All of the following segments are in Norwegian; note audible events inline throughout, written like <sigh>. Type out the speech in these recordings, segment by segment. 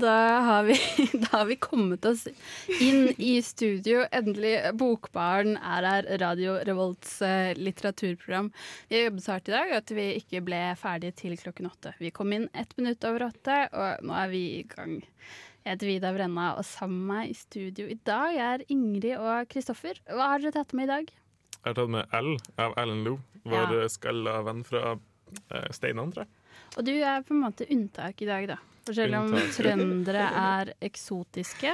da har, vi, <laughs> da har vi kommet oss inn i studio. Endelig. Bokbaren er her, Radio Revolts eh, litteraturprogram. Vi har jobbet så hardt i dag at vi ikke ble ferdige til klokken åtte. Vi kom inn ett minutt over åtte, og nå er vi i gang. Jeg heter Vida Brenna, og sammen med meg i studio i dag er Ingrid og Kristoffer. Hva har dere tatt med i dag? Jeg har tatt med L av Ellen Lo, vår Ja. skalla venn fra eh, Steinan, tror jeg. Og du er på en måte unntak i dag, da. For selv om trøndere er eksotiske,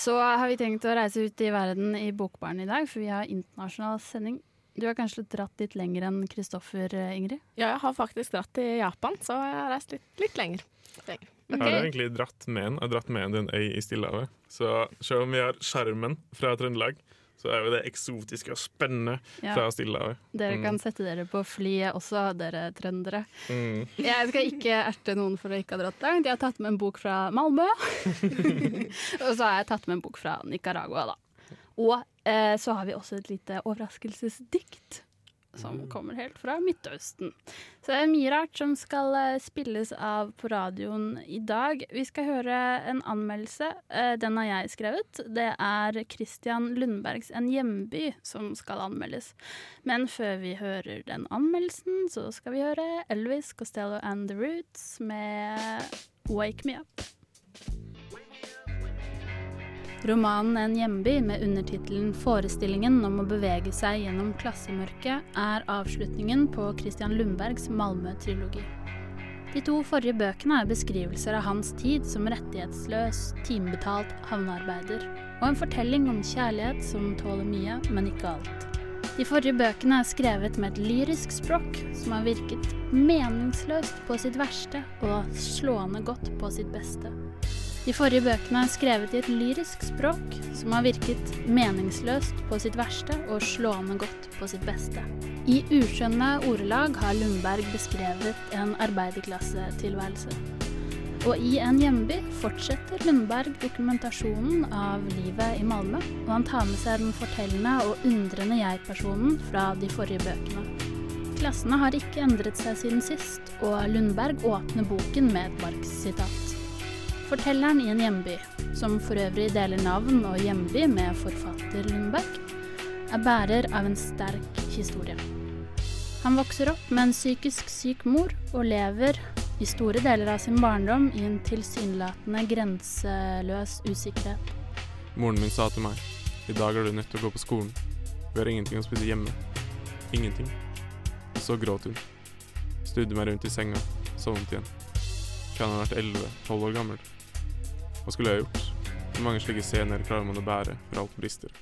så har vi tenkt å reise ut i verden i Bokbaren i dag, for vi har internasjonal sending. Du har kanskje dratt litt lenger enn Kristoffer, eh, Ingrid? Ja, jeg har faktisk dratt til Japan, så jeg har reist litt, litt lenger. lenger. Jeg har egentlig dratt med en. Jeg har dratt med en til en øy i Stillehavet. Så selv om vi har skjermen fra Trøndelag, så er jo det eksotiske og spennende Ja. fra Stillehavet. Dere Mm. kan sette dere på flyet også, dere trøndere. Mm. Jeg skal ikke erte noen for å ikke ha dratt langt. Jeg har tatt med en bok fra Malmö. <laughs> og så har jeg tatt med en bok fra Nicaragua, da. Og eh, så har vi også et lite overraskelsesdikt. Som kommer helt fra Midtøsten. Så det er mye rart som skal eh, spilles av på radioen i dag. Vi skal høre en anmeldelse. Eh, den har jeg skrevet. Det er Christian Lundbergs En hjemby som skal anmeldes. Men før vi hører den anmeldelsen, så skal vi høre Elvis Costello and The Roots med Wake Me Up. Romanen En hjemby med undertittelen 'Forestillingen om å bevege seg gjennom klassemørket' er avslutningen på Christian Lundbergs Malmö-trilogi. De to forrige bøkene er beskrivelser av hans tid som rettighetsløs, timebetalt havnearbeider, og en fortelling om kjærlighet som tåler mye, men ikke alt. De forrige bøkene er skrevet med et lyrisk språk som har virket meningsløst på sitt verste og slående godt på sitt beste. De forrige bøkene er skrevet i et lyrisk språk som har virket meningsløst på sitt verste og slående godt på sitt beste. I uskjønne ordelag har Lundberg beskrevet en arbeiderklassetilværelse. Og i En hjemby fortsetter Lundberg dokumentasjonen av livet i Malmö, og han tar med seg den fortellende og undrende jeg-personen fra de forrige bøkene. Klassene har ikke endret seg siden sist, og Lundberg åpner boken med et Marx-sitat. Fortelleren i en hjemby, som for øvrig deler navn og hjemby med forfatter Lundberg, er bærer av en sterk historie. Han vokser opp med en psykisk syk mor og lever i store deler av sin barndom i en tilsynelatende grenseløs usikkerhet. Moren min sa til meg i dag er du nødt til å gå på skolen. Vi har ingenting å spise hjemme. Ingenting. Så gråt hun. Snudde meg rundt i senga, sovnet igjen. Kan ha vært 11-12 år gammel. Hva skulle jeg gjort? Hvor mange slike scener klarer man å bære for alt brister?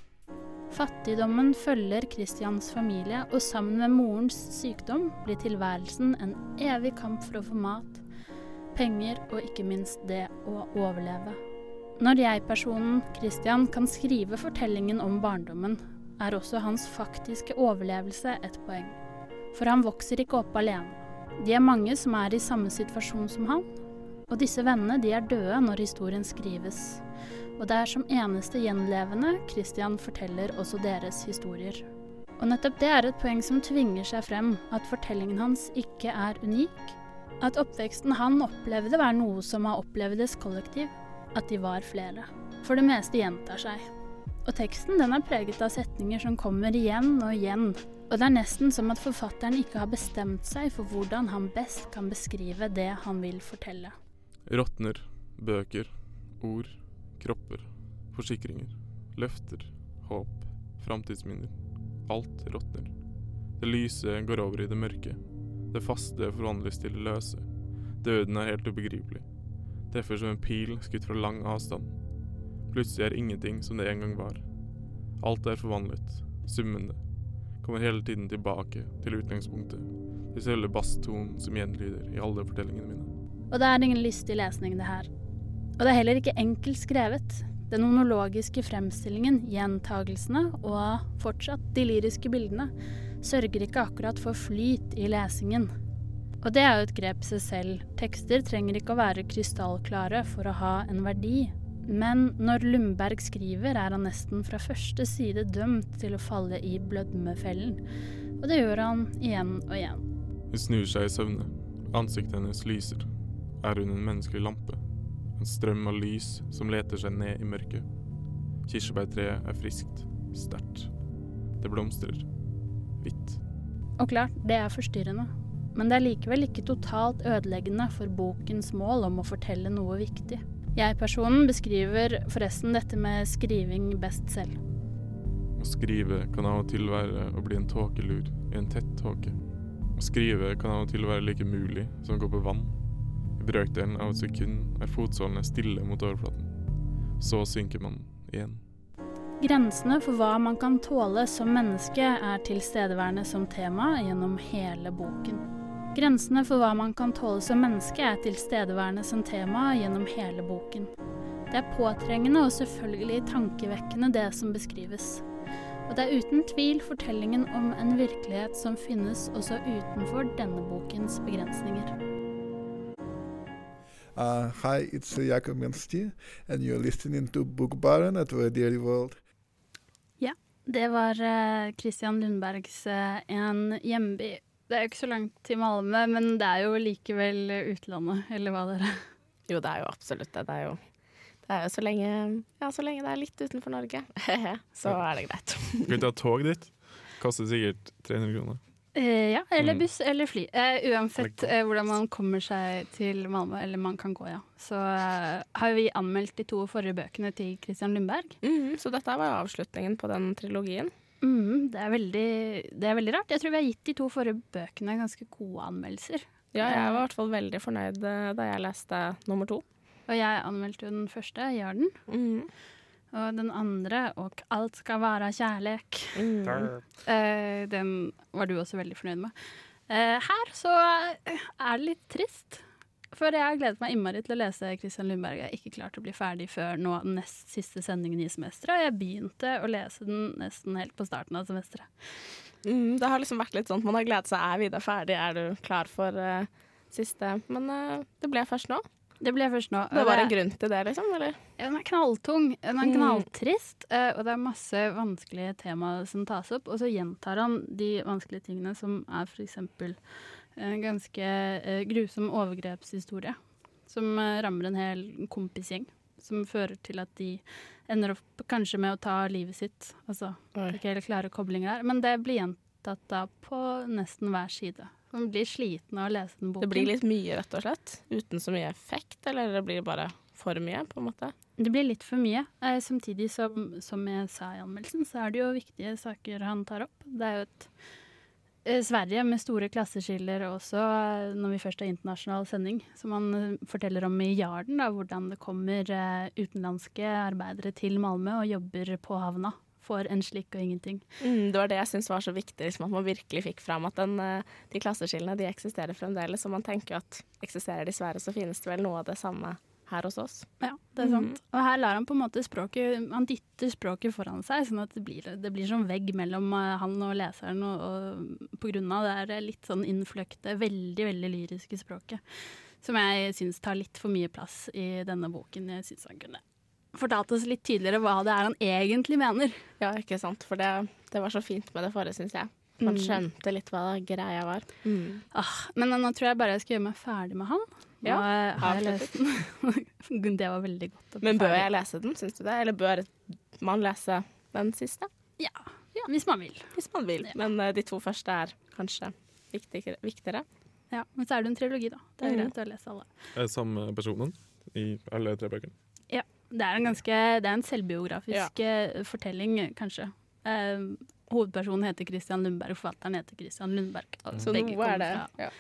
Fattigdommen følger Christians familie, og sammen med morens sykdom blir tilværelsen en evig kamp for å få mat, penger og ikke minst det å overleve. Når jeg-personen Christian kan skrive fortellingen om barndommen, er også hans faktiske overlevelse et poeng. For han vokser ikke opp alene. De er mange som er i samme situasjon som han, og disse vennene de er døde når historien skrives. Og det er som eneste gjenlevende Christian forteller også deres historier. Og nettopp det er et poeng som tvinger seg frem, at fortellingen hans ikke er unik. At oppveksten han opplevde var noe som har opplevdes kollektiv. At de var flere. For det meste gjentar seg. Og teksten den er preget av setninger som kommer igjen og igjen. Og det er nesten som at forfatteren ikke har bestemt seg for hvordan han best kan beskrive det han vil fortelle. Råtner, bøker, ord, kropper, forsikringer, løfter, håp, framtidsminner. Alt råtner. Det lyse går over i det mørke. Det faste forvandles til det løse. Døden er helt ubegripelig. Treffer som en pil skutt fra lang avstand. Plutselig er ingenting som det en gang var. Alt er forvandlet, summende. Kommer hele tiden tilbake til utgangspunktet. Til selve basstonen som gjenlyder i alle fortellingene mine. Og det er ingen lystig lesning, det her. Og det er heller ikke enkelt skrevet. Den monologiske fremstillingen, gjentagelsene og fortsatt de lyriske bildene sørger ikke akkurat for flyt i lesingen. Og det er jo et grep seg selv. Tekster trenger ikke å være krystallklare for å ha en verdi. Men når Lundberg skriver, er han nesten fra første side dømt til å falle i blødmefellen. Og det gjør han igjen og igjen. Hun snur seg i søvne. Ansiktet hennes lyser. Er hun en menneskelig lampe? En strøm av lys som leter seg ned i mørket. Kirsebærtreet er friskt, sterkt. Det blomstrer. Hvitt. Og klart, det er forstyrrende. Men det er likevel ikke totalt ødeleggende for bokens mål om å fortelle noe viktig. Jeg-personen beskriver forresten dette med skriving best selv. Å skrive kan av og til være å bli en tåkelur i en tett tåke. Å skrive kan av og til være like mulig som å gå på vann. Brøkdelen av et sekund er fotsålene stille mot overflaten. Så synker man igjen. Grensene for hva man kan tåle som menneske, er tilstedeværende som tema gjennom hele boken. Grensene for hva man kan tåle som menneske, er tilstedeværende som tema gjennom hele boken. Det er påtrengende og selvfølgelig tankevekkende, det som beskrives. Og det er uten tvil fortellingen om en virkelighet som finnes også utenfor denne bokens begrensninger. Uh, hi, it's uh, Jakob Minsti, and you're listening to Bookbaren at Daily World. Det var uh, Christian Lundbergs uh, En hjemby. Det er jo ikke så langt til Malmö, men det er jo likevel utlandet, eller hva dere? Jo, det er jo absolutt det. Det er jo, det er jo så, lenge, ja, så lenge det er litt utenfor Norge, <laughs> så er det greit. Du kan ta tog dit. Koster sikkert 300 kroner. Eh, ja, eller Mm. buss eller fly. Eh, uansett eh, hvordan man kommer seg til Malmö, eller man kan gå, ja. Så eh, har vi anmeldt de to forrige bøkene til Christian Lundberg. Mm, så dette var avslutningen på den trilogien. Mm, det, er veldig, det er veldig rart. Jeg tror vi har gitt de to forrige bøkene ganske gode anmeldelser. Ja, jeg var i hvert fall veldig fornøyd eh, da jeg leste nummer to. Og jeg anmeldte jo den første, Jarden. Mhm. Og den andre, Og alt skal være kjærlek. mm. Eh, den var du også veldig fornøyd med. Eh, her så er det litt trist. For jeg har gledet meg innmari til å lese Christian Lundberg. Jeg har ikke klart å bli ferdig før nå den nest siste sendingen i semesteret. Og jeg begynte å lese den nesten helt på starten av semesteret. Mm, det har liksom vært litt sånn at man har gledet seg. Er Vida ferdig? Er du klar for uh, siste? Men uh, det ble først nå. Det ble først nå. Det var en grunn til det, liksom? Eller? Ja, Den er knalltung. Den er Mm. knalltrist, eh, og det er masse vanskelige temaer som tas opp. Og så gjentar han de vanskelige tingene som er f.eks. en ganske eh, grusom overgrepshistorie. Som eh, rammer en hel kompisgjeng. Som fører til at de ender opp kanskje med å ta livet sitt. Altså, det er ikke helt klare koblinger der. Men det blir gjentatt da på nesten hver side. Man blir sliten av å lese den boken. Det blir litt mye, rett og slett? Uten så mye effekt, eller det blir bare for mye, på en måte? Det blir litt for mye. Eh, samtidig som, som jeg sa i anmeldelsen, så er det jo viktige saker han tar opp. Det er jo et eh, Sverige med store klasseskiller også, eh, når vi først har internasjonal sending, som han eh, forteller om i Jarden, da, hvordan det kommer eh, utenlandske arbeidere til Malmö og jobber på havna for en slikk og ingenting. Mm, det var det jeg syntes var så viktig, liksom, at man virkelig fikk fram at den, eh, de klasseskillene de eksisterer fremdeles. Og man tenker at eksisterer dessverre, så finnes det vel noe av det samme her hos oss. Ja, det er sant. Og her lar han på en måte språket Han dytter språket foran seg, sånn at det blir, det blir sånn vegg mellom eh, han og leseren, og, og på grunn av det er litt sånn innfløkte, veldig, veldig lyriske språket. Som jeg syns tar litt for mye plass i denne boken. Jeg syns han kunne fortalt oss litt tydeligere hva det er han egentlig mener. Ja, ikke sant? For det, det var så fint med det forrige, syns jeg. Man Mm. skjønte litt hva greia var. Ah, men nå tror jeg bare jeg skal gjøre meg ferdig med han. Nå Ja, har jeg lest den. <laughs> det var veldig godt. Men bør ferdig. jeg lese den, syns du det? Eller bør man lese den siste? Ja, hvis man vil. Hvis man vil. Ja. Men uh, de to første er kanskje viktigere. viktigere. Ja, men så er det en trilogi, da. Det er greit å lese alle. Er det samme personen i alle tre bøkene? Det er en ganske Det er en selvbiografisk ja. fortelling, kanskje. Eh, hovedpersonen heter Christian Lundberg, forfatteren heter Christian Lundberg. og Så begge er kommer det. Fra, Ja.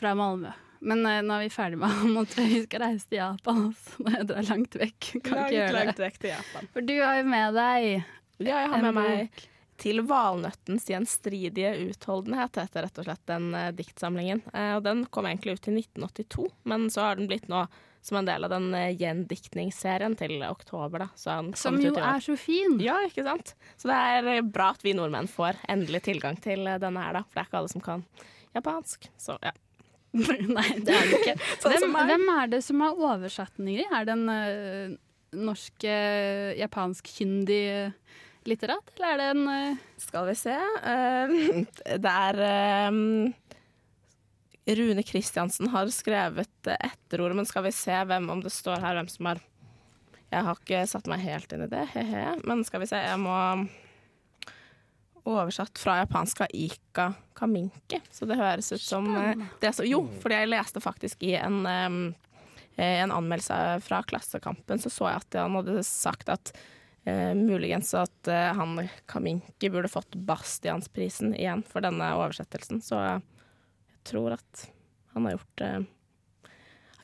fra Malmö. Men eh, nå er vi ferdig med <laughs> ham, og vi skal reise til Japan. Altså. Jeg drar langt vekk. Kan Langt, ikke gjøre det. vekk til Japan. For du har jo med deg Ja, jeg har med meg. Til valnøttens gjenstridige utholdenhet, heter rett og slett den eh, diktsamlingen. Eh, og den kom egentlig ut i 1982, men så har den blitt nå som en del av den uh, gjendiktningsserien til oktober. da. Som jo er så fin. Ja, ikke sant? Så det er eh, bra at vi nordmenn får endelig tilgang til eh, denne her, da. For det er ikke alle som kan japansk. Så ja. <laughs> Nei, det er det ikke. <laughs> Hvem, hvem er det som har oversatt den, Ingrid? Er det en uh, norsk, uh, japansk-kyndig litterat, eller er det en uh... Skal vi se. Uh, <laughs> det er eh, Rune Kristiansen har skrevet eh, etterordet, men skal vi se hvem, om det står her hvem som har Jeg har ikke satt meg helt inn i det, he-he. Men skal vi se, jeg må Oversatt fra japansk av Ika Kaminki. Så det høres ut som eh, det så, Jo, fordi jeg leste faktisk i en, eh, en anmeldelse fra Klassekampen, så så jeg at han hadde sagt at Uh, muligens at uh, han Kaminki burde fått Bastiansprisen igjen for denne oversettelsen. Så jeg tror at han har gjort eh,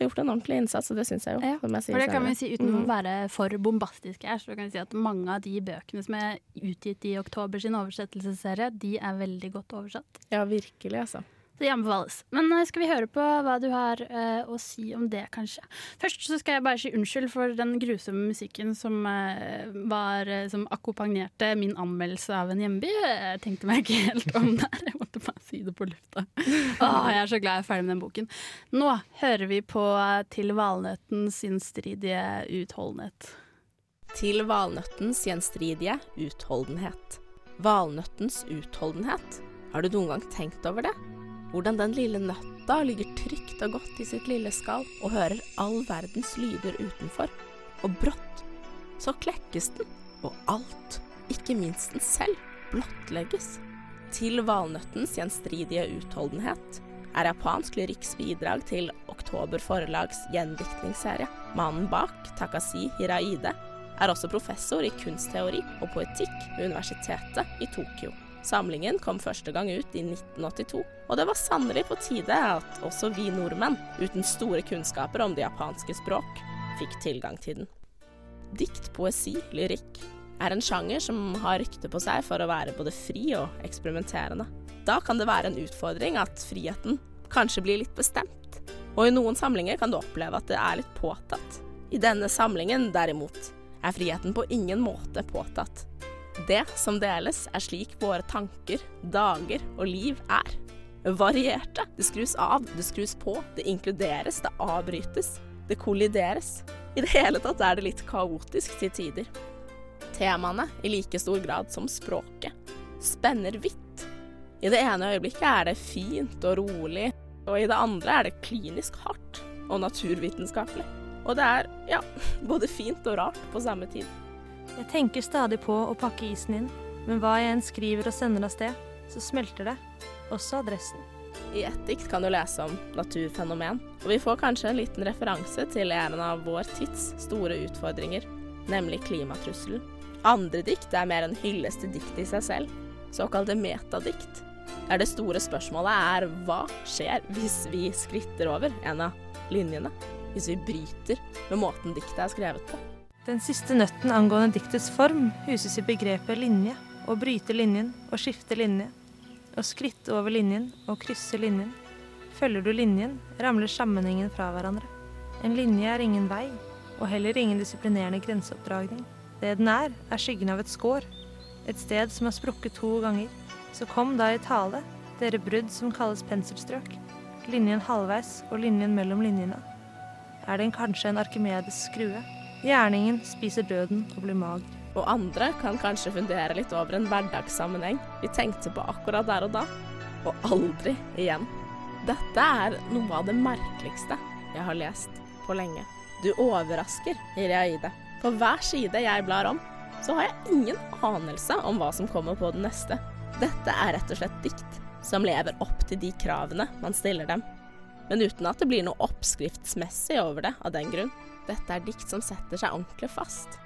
har gjort en ordentlig innsats, og det syns jeg jo. Ja, jeg For det kan vi si uten å Mhm. være for bombastiske her, så kan vi si at mange av de bøkene som er utgitt i Oktober sin oversettelsesserie, de er veldig godt oversatt. Ja, virkelig, altså. Så de anbefales. Men eh, skal vi høre på hva du har eh, å si om det, kanskje? Først så skal jeg bare si unnskyld for den grusomme musikken som eh, var eh, Som akkompagnerte min anmeldelse av en hjemby. Jeg tenkte meg ikke helt om der. Jeg måtte bare det på lufta. <laughs> Åh, jeg er så glad jeg er ferdig med den boken. Nå hører vi på eh, Til valnøttens gjenstridige utholdenhet. Til valnøttens gjenstridige utholdenhet. Valnøttens utholdenhet. Har du noen gang tenkt over det? Hvordan den lille nøtta ligger trygt og godt i sitt lille skall og hører all verdens lyder utenfor. Og brått så klekkes den, og alt, ikke minst den selv, blottlegges. Til valnøttens gjenstridige utholdenhet er japansk lyrikks bidrag til Oktober forlags gjendiktningsserie. Mannen bak, Takashi Hiraide, er også professor i kunstteori og poetikk ved Universitetet i Tokyo. Samlingen kom første gang ut i 1982, og det var sannelig på tide at også vi nordmenn, uten store kunnskaper om det japanske språk, fikk tilgang til den. Dikt, poesi, lyrikk er en sjanger som har rykte på seg for å være både fri og eksperimenterende. Da kan det være en utfordring at friheten kanskje blir litt bestemt, og i noen samlinger kan du oppleve at det er litt påtatt. I denne samlingen, derimot, er friheten på ingen måte påtatt. Det som deles, er slik våre tanker, dager og liv er. Varierte. Det skrus av, det skrus på, det inkluderes, det avbrytes, det kollideres. I det hele tatt er det litt kaotisk til tider. Temaene, i like stor grad som språket, spenner vidt. I det ene øyeblikket er det fint og rolig, og i det andre er det klinisk hardt og naturvitenskapelig. Og det er, ja, <laughs> både fint og rart på samme tid. Jeg tenker stadig på å pakke isen inn, men hva jeg enn skriver og sender av sted, så smelter det. Også adressen. I ett dikt kan du lese om naturfenomen, og vi får kanskje en liten referanse til en av vår tids store utfordringer, nemlig klimatrusselen. Andre dikt er mer en hyllest til diktet i seg selv, såkalte metadikt, der det store spørsmålet er hva skjer hvis vi skritter over en av linjene, hvis vi bryter med måten diktet er skrevet på. Den siste nøtten angående diktets form huses i begrepet linje. Å bryte linjen og skifte linje. Å skritte over linjen og krysse linjen. Følger du linjen, ramler sammenhengen fra hverandre. En linje er ingen vei, og heller ingen disiplinerende grenseoppdragning. Det den er, er skyggen av et skår. Et sted som har sprukket to ganger. Så kom da i tale, dere brudd som kalles penselstrøk. Linjen halvveis og linjen mellom linjene. Er den kanskje en arkimedes skrue? Gjerningen spiser døden og blir mager. Og andre kan kanskje fundere litt over en hverdagssammenheng vi tenkte på akkurat der og da, og aldri igjen. Dette er noe av det merkeligste jeg har lest på lenge. Du overrasker, Iriaide. På hver side jeg blar om, så har jeg ingen anelse om hva som kommer på den neste. Dette er rett og slett dikt som lever opp til de kravene man stiller dem, men uten at det blir noe oppskriftsmessig over det av den grunn. Dette er dikt som setter seg ordentlig fast.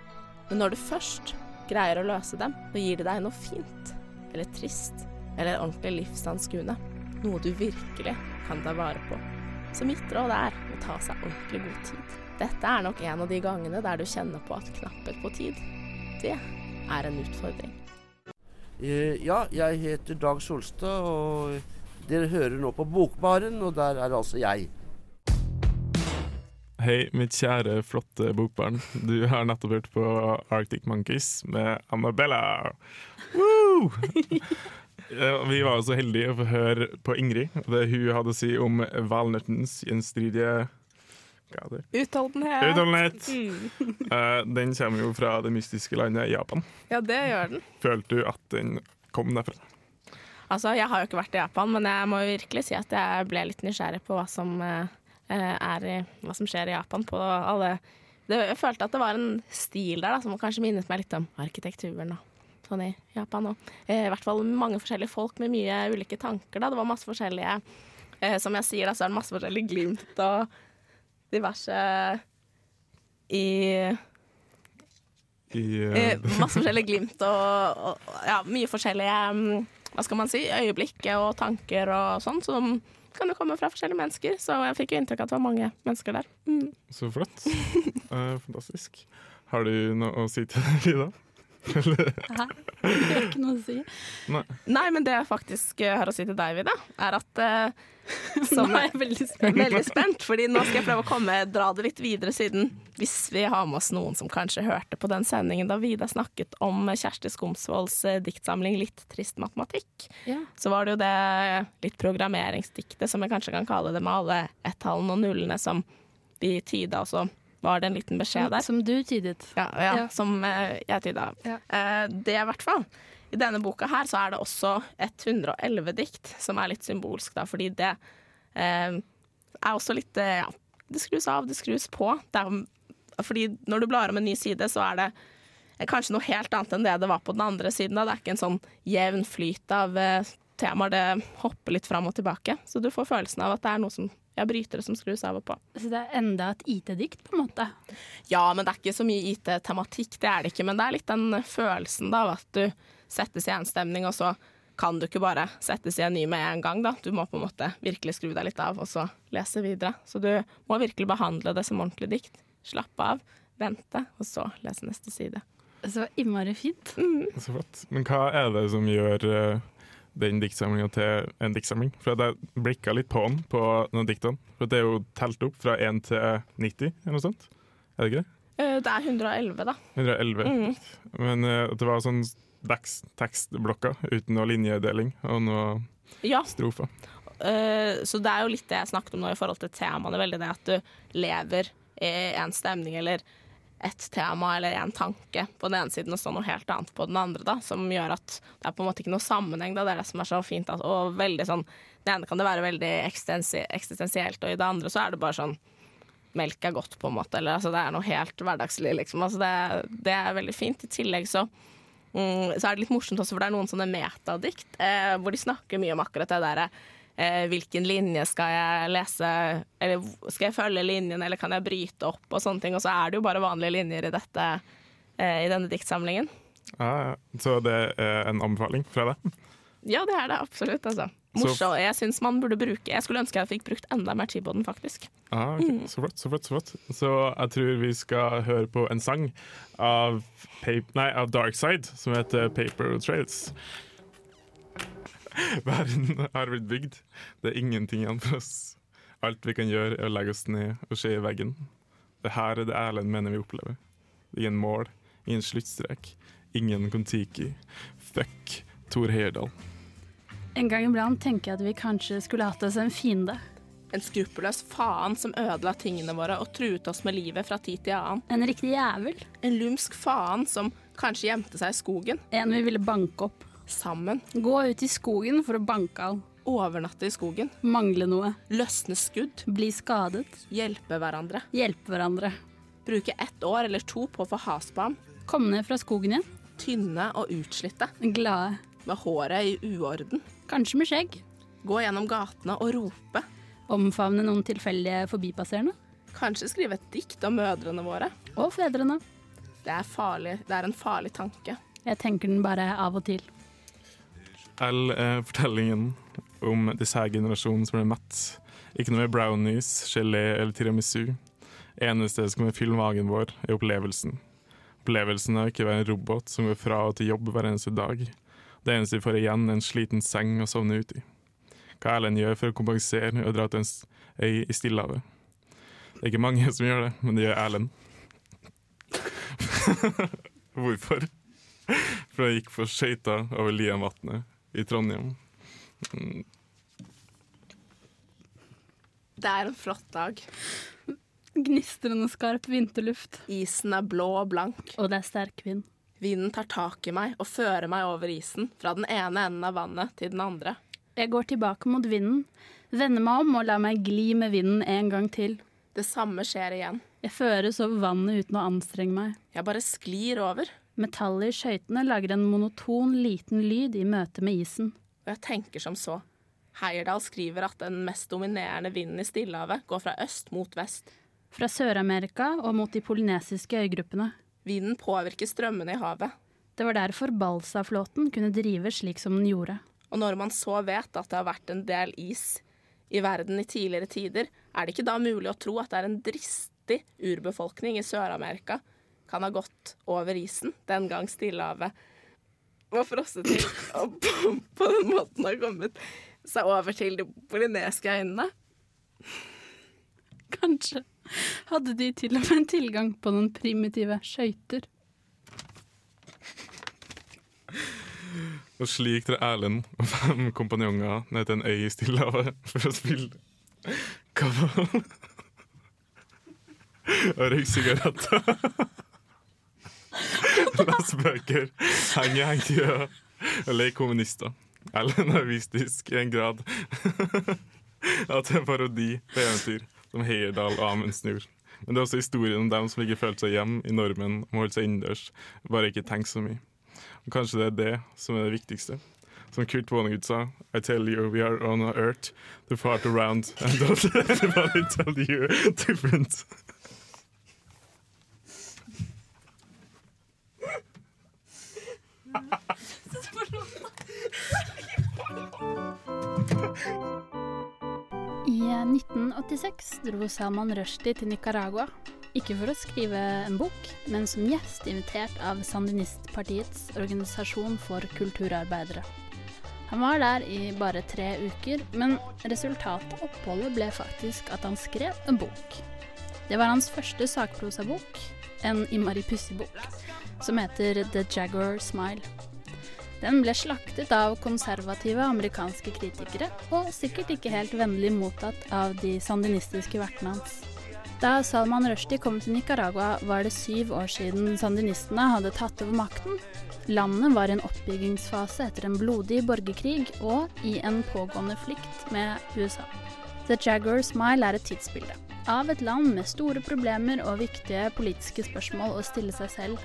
Men når du først greier å løse dem, så gir det deg noe fint, eller trist, eller ordentlig livsanskuende. Noe du virkelig kan ta vare på. Så mitt råd er å ta seg ordentlig god tid. Dette er nok en av de gangene der du kjenner på at knapphet på tid, det er en utfordring. Eh, ja, jeg heter Dag Solstad, og dere hører nå på Bokbaren, og der er altså jeg. Hei, mitt kjære, flotte bokbarn. Du har nettopp hørt på Arctic Monkeys med Annabella. Woo! <laughs> Eh, Vi var så heldige å få høre på Ingrid, det hun hadde å si om valnøttens gjenstridige hva er? Utholdenhet. Utholdenhet. Mm. uh, <laughs> Den kommer jo fra det mystiske landet Japan. Ja, det gjør den. Følte du at den kom derfra? Altså, jeg har jo ikke vært i Japan, men jeg må jo virkelig si at jeg ble litt nysgjerrig på hva som, eh, i, hva som skjer i Japan. På alle det, Jeg følte at det var en stil der da, som kanskje minnet meg litt om arkitekturen og sånn i Japan. Og, eh, I hvert fall mange forskjellige folk med mye ulike tanker. Da. Det var masse forskjellige eh, Som jeg sier, da, så er det masse forskjellige glimt og diverse i I Eh, <laughs> masse forskjellige glimt og, og ja, mye forskjellige mm, hva skal man si, øyeblikk og tanker og sånn, som kan jo komme fra forskjellige mennesker. Så jeg fikk jo inntrykk av at det var mange mennesker der. Mm. Så flott. uh, <laughs> fantastisk. Har du noe å si til det, Ida? Hæ? Det har ikke noe å si. Nei. Nei, men det jeg faktisk eh, har å si til deg, Vida, er at uh, som Nå er jeg veldig spent. Veldig spent, fordi nå skal jeg prøve å komme, dra det litt videre, siden hvis vi har med oss noen som kanskje hørte på den sendingen da Vida snakket om Kjersti Skomsvolds eh, diktsamling 'Litt trist matematikk', Ja. så var det jo det litt programmeringsdiktet, som jeg kanskje kan kalle det, med alle ett-tallene og nullene som vi tyda, og så var det en liten beskjed der. Som du tydet. Ja, ja, Ja. som eh, jeg tyda. Ja. Eh, det i hvert fall. I denne boka her så er det også 111 dikt, som er litt symbolsk, da, fordi det eh, er også litt eh, Ja, det skrus av, det skrus på. Det er, fordi når du blar om en ny side, så er det kanskje noe helt annet enn det det var på den andre siden. Da. Det er ikke en sånn jevn flyt av eh, temaer, det hopper litt fram og tilbake. Så du får følelsen av at det er noe som ja, brytere som skrus av og på. Så det er enda et IT-dikt, på en måte. Ja, men det er ikke så mye IT-tematikk, det er det ikke. Men det er litt den følelsen da, av at du settes i en stemning, og så kan du ikke bare settes i en ny med en gang. da. Du må på en måte virkelig skru deg litt av, og så lese videre. Så du må virkelig behandle det som ordentlig dikt. Slappe av, vente, og så lese neste side. Så innmari fint. Så flott. Men hva er det som gjør eh, den diktsamlinga til en diktsamling? For jeg blikka litt på den på noen diktene. For det er jo telt opp fra 1 til 90, eller noe sånt. Er det ikke det? Eh, Det er 111, da. 111. Mm. Men eh, det var sånn tekst, tekstblokker uten noe linjedeling og noe Ja, strofer. eh, så det er jo litt det jeg snakket om nå i forhold til temaene. Veldig det at du lever i en stemning eller et tema eller en tanke på den ene siden og så noe helt annet på den andre, da, som gjør at det er på en måte ikke noe sammenheng. Da. Det er det som er så fint. at- Og veldig sånn Det ene kan det være veldig eksistensielt, og i det andre så er det bare sånn Melk er godt, på en måte. Eller altså, det er noe helt hverdagslig, liksom. Altså, det, det er veldig fint. I tillegg så Mm, så er det litt morsomt også, for det er noen sånne metadikt eh, hvor de snakker mye om akkurat det derre eh, Hvilken linje skal jeg lese, eller skal jeg følge linjen, eller kan jeg bryte opp, og sånne ting. Og så er det jo bare vanlige linjer i dette, eh, i denne diktsamlingen. Ja, ja. Så det er en anbefaling fra deg? Ja, det er det absolutt, altså. Så- Morsomt. Jeg syns man burde bruke Jeg skulle ønske jeg fikk brukt enda mer tid på den, faktisk. Ah, ok. Så flott, så flott. Så flott. Så jeg tror vi skal høre på en sang av, Pape, nei, av Darkside som heter 'Paper Trails'. <laughs> Verden har blitt bygd. Det er ingenting igjen for oss. Alt vi kan gjøre, er å legge oss ned og se i veggen. Det her er det Erlend mener vi opplever. Ingen mål, ingen sluttstrek, ingen Kon-Tiki. Fuck Tor Heyerdahl. En gang iblant tenker jeg at vi kanskje skulle hatt oss en fiende. En skruppelløs faen som ødela tingene våre og truet oss med livet fra tid til annen. En riktig jævel. En lumsk faen som kanskje gjemte seg i skogen. En vi ville banke opp. Sammen. Gå ut i skogen for å banke av. Overnatte i skogen. Mangle noe. Løsne skudd. Bli skadet. Hjelpe hverandre. Hjelpe hverandre. Bruke ett år eller to på å få has på ham. Komme ned fra skogen igjen. Tynne og utslitte. Glade. Med håret i uorden. Kanskje med skjegg. Gå gjennom gatene og rope. Omfavne noen tilfeldige forbipasserende. Kanskje skrive et dikt om mødrene våre. Og fedrene. Det er farlig. Det er en farlig tanke. Jeg tenker den bare av og til. L er fortellingen om disse her generasjonene som ble mett. Ikke noe med brownies, gelé eller tiramisu. Eneste som kommer fylle magen vår, er opplevelsen. Opplevelsen er ikke å være en robot som går fra og til jobb hver eneste dag. Det eneste vi får igjen, er en sliten seng å sovne ut i. Hva Erlend gjør for å kompensere, og dra til en øy i Stillehavet. Det er ikke mange som gjør det, men det gjør Erlend. <laughs> Hvorfor? For han gikk på skøyter over Liavatnet i Trondheim. Mm, Det er en flott dag. Gnistrende skarp vinterluft. Isen er blå og blank. Og det er sterk vind. Vinden tar tak i meg og fører meg over isen, fra den ene enden av vannet til den andre. Jeg går tilbake mot vinden, vender meg om og lar meg gli med vinden en gang til. Det samme skjer igjen. Jeg føres over vannet uten å anstrenge meg. Jeg bare sklir over, Metallet i skøytene lager en monoton, liten lyd i møte med isen. og jeg tenker som så. Heyerdahl skriver at den mest dominerende vinden i Stillehavet går fra øst mot vest. Fra Sør-Amerika og mot de polynesiske øygruppene. Vinden påvirker strømmene i havet. Det var derfor Balsa-flåten kunne drive slik som den gjorde. Og når man så vet at det har vært en del is i verden i tidligere tider, er det ikke da mulig å tro at det er en dristig urbefolkning i Sør-Amerika kan ha gått over isen den gang Stillehavet var frosset til, og på, den måten har kommet seg over til de polyneske øyene? Kanskje hadde de til og med tilgang på noen primitive skøyter. Og slik drar Erlend og fem kompanjonger ned til en øy i Stillehavet for å spille kabal og røyke sigaretter. Lese bøker, henge hengtida og leke kommunister. Eller nervistisk i en grad at det er en parodi på eventyr som Heyerdahl og Amundsen gjorde. Men det er også historien om dem som ikke følte seg hjemme i normen og holdt seg innendørs, bare ikke tenkt så mye. Og kanskje det er det som er det viktigste. Som Kurt Vonnegut sa, I tell you we are on earth to fart around and <laughs> don't let anybody tell you different. I 1986 dro Salman Rushdie til Nicaragua. Ikke for å skrive en bok, men som gjest invitert av Sandinistpartiets organisasjon for kulturarbeidere. Han var der i bare tre uker, men resultatet av oppholdet ble faktisk at han skrev en bok. Det var hans første sakprosabok, en Imari Pussy-bok, som heter The Jaguar Smile. Den ble slaktet av konservative amerikanske kritikere, og sikkert ikke helt vennlig mottatt av de sandinistiske vertene hans. Da Salman Rushdie kom til Nicaragua, var det syv år siden sandinistene hadde tatt over makten. Landet var i en oppbyggingsfase etter en blodig borgerkrig og i en pågående flikt med USA. The Jaguar Smile er et tidsbilde av et land med store problemer og viktige politiske spørsmål å stille seg selv.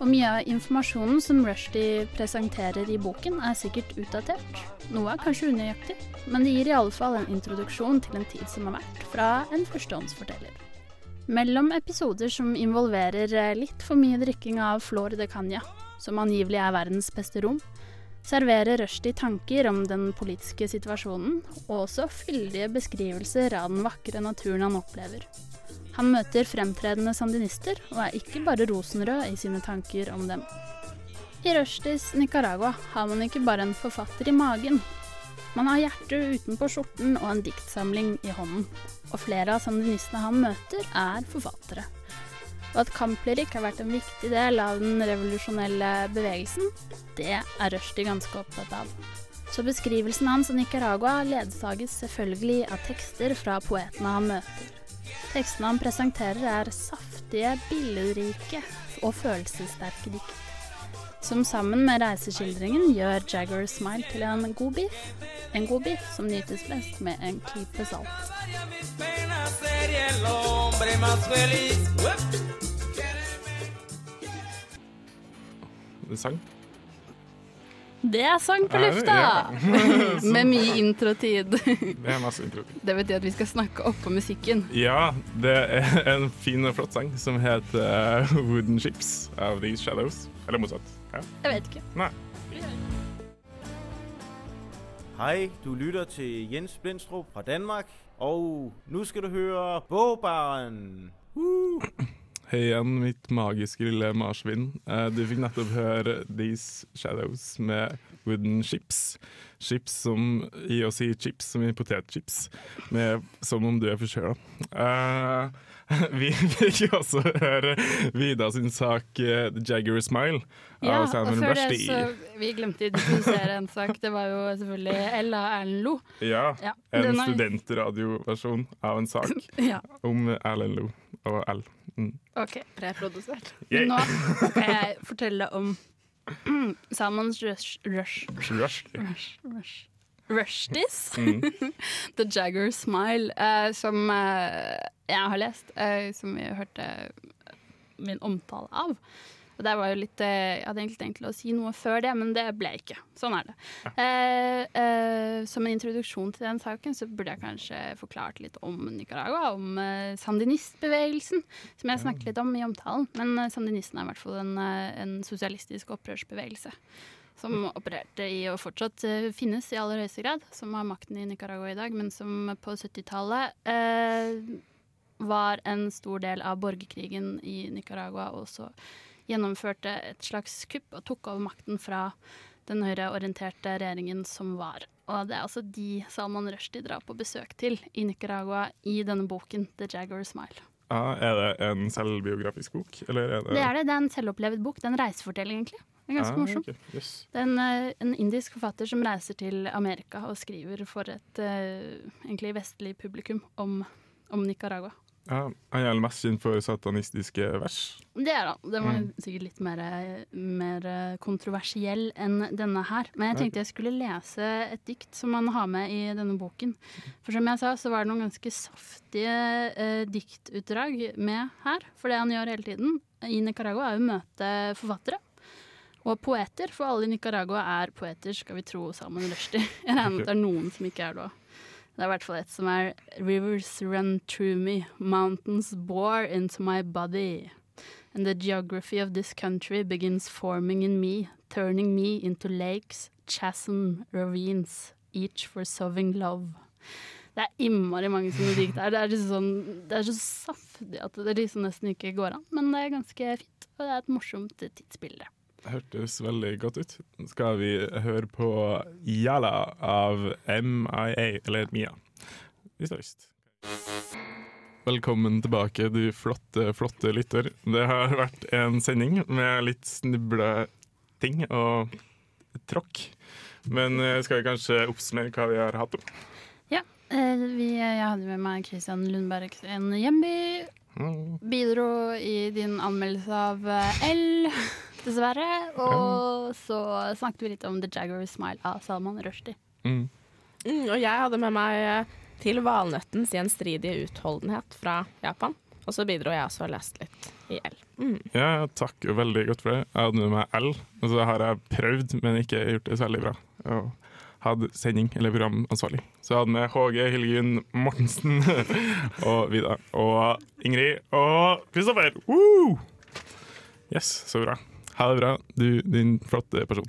Og mye av informasjonen som Rushdie presenterer i boken, er sikkert utdatert. Noe er kanskje unøyaktig, men det gir i alle fall en introduksjon til en tid som har vært, fra en førstehåndsforteller. Mellom episoder som involverer eh, litt for mye drikking av Flor de Cagna, som angivelig er verdens beste rom, serverer Rushdie tanker om den politiske situasjonen, og også fyldige beskrivelser av den vakre naturen han opplever. Han møter fremtredende sandinister, og er ikke bare rosenrød i sine tanker om dem. I Rushdies Nicaragua har man ikke bare en forfatter i magen. Man har hjertet utenpå skjorten og en diktsamling i hånden. Og flere av sandinistene han møter, er forfattere. Og at kamplyrikk har vært en viktig del av den revolusjonelle bevegelsen, det er Rushdie ganske opptatt av. Så beskrivelsen hans av Nicaragua ledsages selvfølgelig av tekster fra poetene han møter. Tekstene han presenterer er saftige, billedrike og følelsessterke dikt. Som sammen med reiseskildringen gjør Jagger Smile til en god biff. En god biff som nytes best med en klype salt. En sang. Det er sang på lufta! Ja. <laughs> <laughs> med mye introtid. <laughs> Det er masse intro. Det betyr at vi skal snakke oppå musikken. Ja, det er en fin og flott sang som heter uh, Wooden Ships av These Shadows. Eller motsatt. Ja. Jeg vet ikke. Nei. Hei, du lytter til Jens Blindstrup fra Danmark, og nå skal du høre Bogbaren. Hei igjen, mitt magiske lille marsvin. Eh, Du fikk nettopp høre These Shadows med Wooden Chips. Chips som i å si chips som i potetchips, med som om du er forkjøla. Uh, <laughs> vi fikk også høre Vida sin sak eh, The Jagger Smile Ja, av og før det Rushdie. så Vi glemte å introdusere en sak. Det var jo selvfølgelig Ella Erlend Lo. Ja, Ja, en den er- studentradioversjon av en sak <clears throat> Ja. om Erlend Lo og L. Mm. OK, preprodusert. Yay. Nå <laughs> skal jeg fortelle om <clears throat> Salmons rush... rush, Rush. rush, rush. Rushdies. Mm. <laughs> The Jagger Smile, uh, som uh, jeg har lest, uh, som vi hørte min omtale av. Og det var jo litt, eh, Jeg hadde egentlig tenkt å si noe før det, men det ble ikke. Sånn er det. Eh, eh, som en introduksjon til den saken så burde jeg kanskje forklart litt om Nicaragua, om eh, sandinistbevegelsen, som jeg snakket litt om i omtalen. Men eh, sandinisten er i hvert fall en, eh, en sosialistisk opprørsbevegelse. Som opererte i og fortsatt eh, finnes i aller høyeste grad, som har makten i Nicaragua i dag, men som på 70-tallet eh, var en stor del av borgerkrigen i Nicaragua, og så gjennomførte et slags kupp og tok over makten fra den høyreorienterte regjeringen som var. Og det er altså de Salman Rushdie drar på besøk til i Nicaragua i denne boken, The Jaguar Smile. Ah, er det en selvbiografisk bok, eller er det Det er det. Det er en selvopplevd bok. Det er en reisefortelling, egentlig. Det er ganske Ah, morsom. Okay. yes. Det er en, eh, en indisk forfatter som reiser til Amerika og skriver for et uh, egentlig vestlig publikum om, om Nicaragua. Ja, han er mest kjent for satanistiske vers. Det er han. Den var Mm. sikkert litt mer, mer kontroversiell enn denne her. Men jeg tenkte jeg skulle lese et dikt som han har med i denne boken. For som jeg sa, så var det noen ganske saftige eh, diktutdrag med her. For det han gjør hele tiden i Nicaragua, er å møte forfattere. Og poeter, for alle i Nicaragua er poeter, skal vi tro Salman Rushdie. <laughs> Jeg regner med at det er noen som ikke er det òg. Det er i hvert fall et som er Rivers run through me, mountains bore into my body. And the geography of this country begins forming in me, turning me into lakes, chasm, ravines, each for soving love. Det er innmari mange sånne det her. Det er, liksom sånn, det er så saftig at det liksom nesten ikke går an. Men det er ganske fint, og det er et morsomt tidsbilde. Hørtes veldig godt ut. Skal vi høre på Yala av MIA, eller Mia. Vi snakkes. Velkommen tilbake, du flotte, flotte lytter. Det har vært en sending med litt snuble ting og tråkk. Men eh, skal vi kanskje oppsummere hva vi har hatt om? Ja, eh, vi, jeg hadde med meg Christian Lundberg en hjemby. Mm. Bidro i din anmeldelse av eh, L, <laughs> dessverre. Og så snakket vi litt om The Jaguar Smile av Salman Rushdie. Mm. Mm, og jeg hadde med meg eh, Til valnøttens gjenstridige utholdenhet fra Japan. Og så bidro jeg også og leste litt i L. Mm. Ja, takk veldig godt for det. Jeg hadde med meg L, og så har jeg prøvd, men ikke gjort det særlig bra. Og hadde sending, eller programansvarlig. Så jeg hadde med HG, Hildegunn Mortensen <laughs> og Vida og Ingrid og Kristoffer. Yes, så bra. Ha det bra, du din flotte person.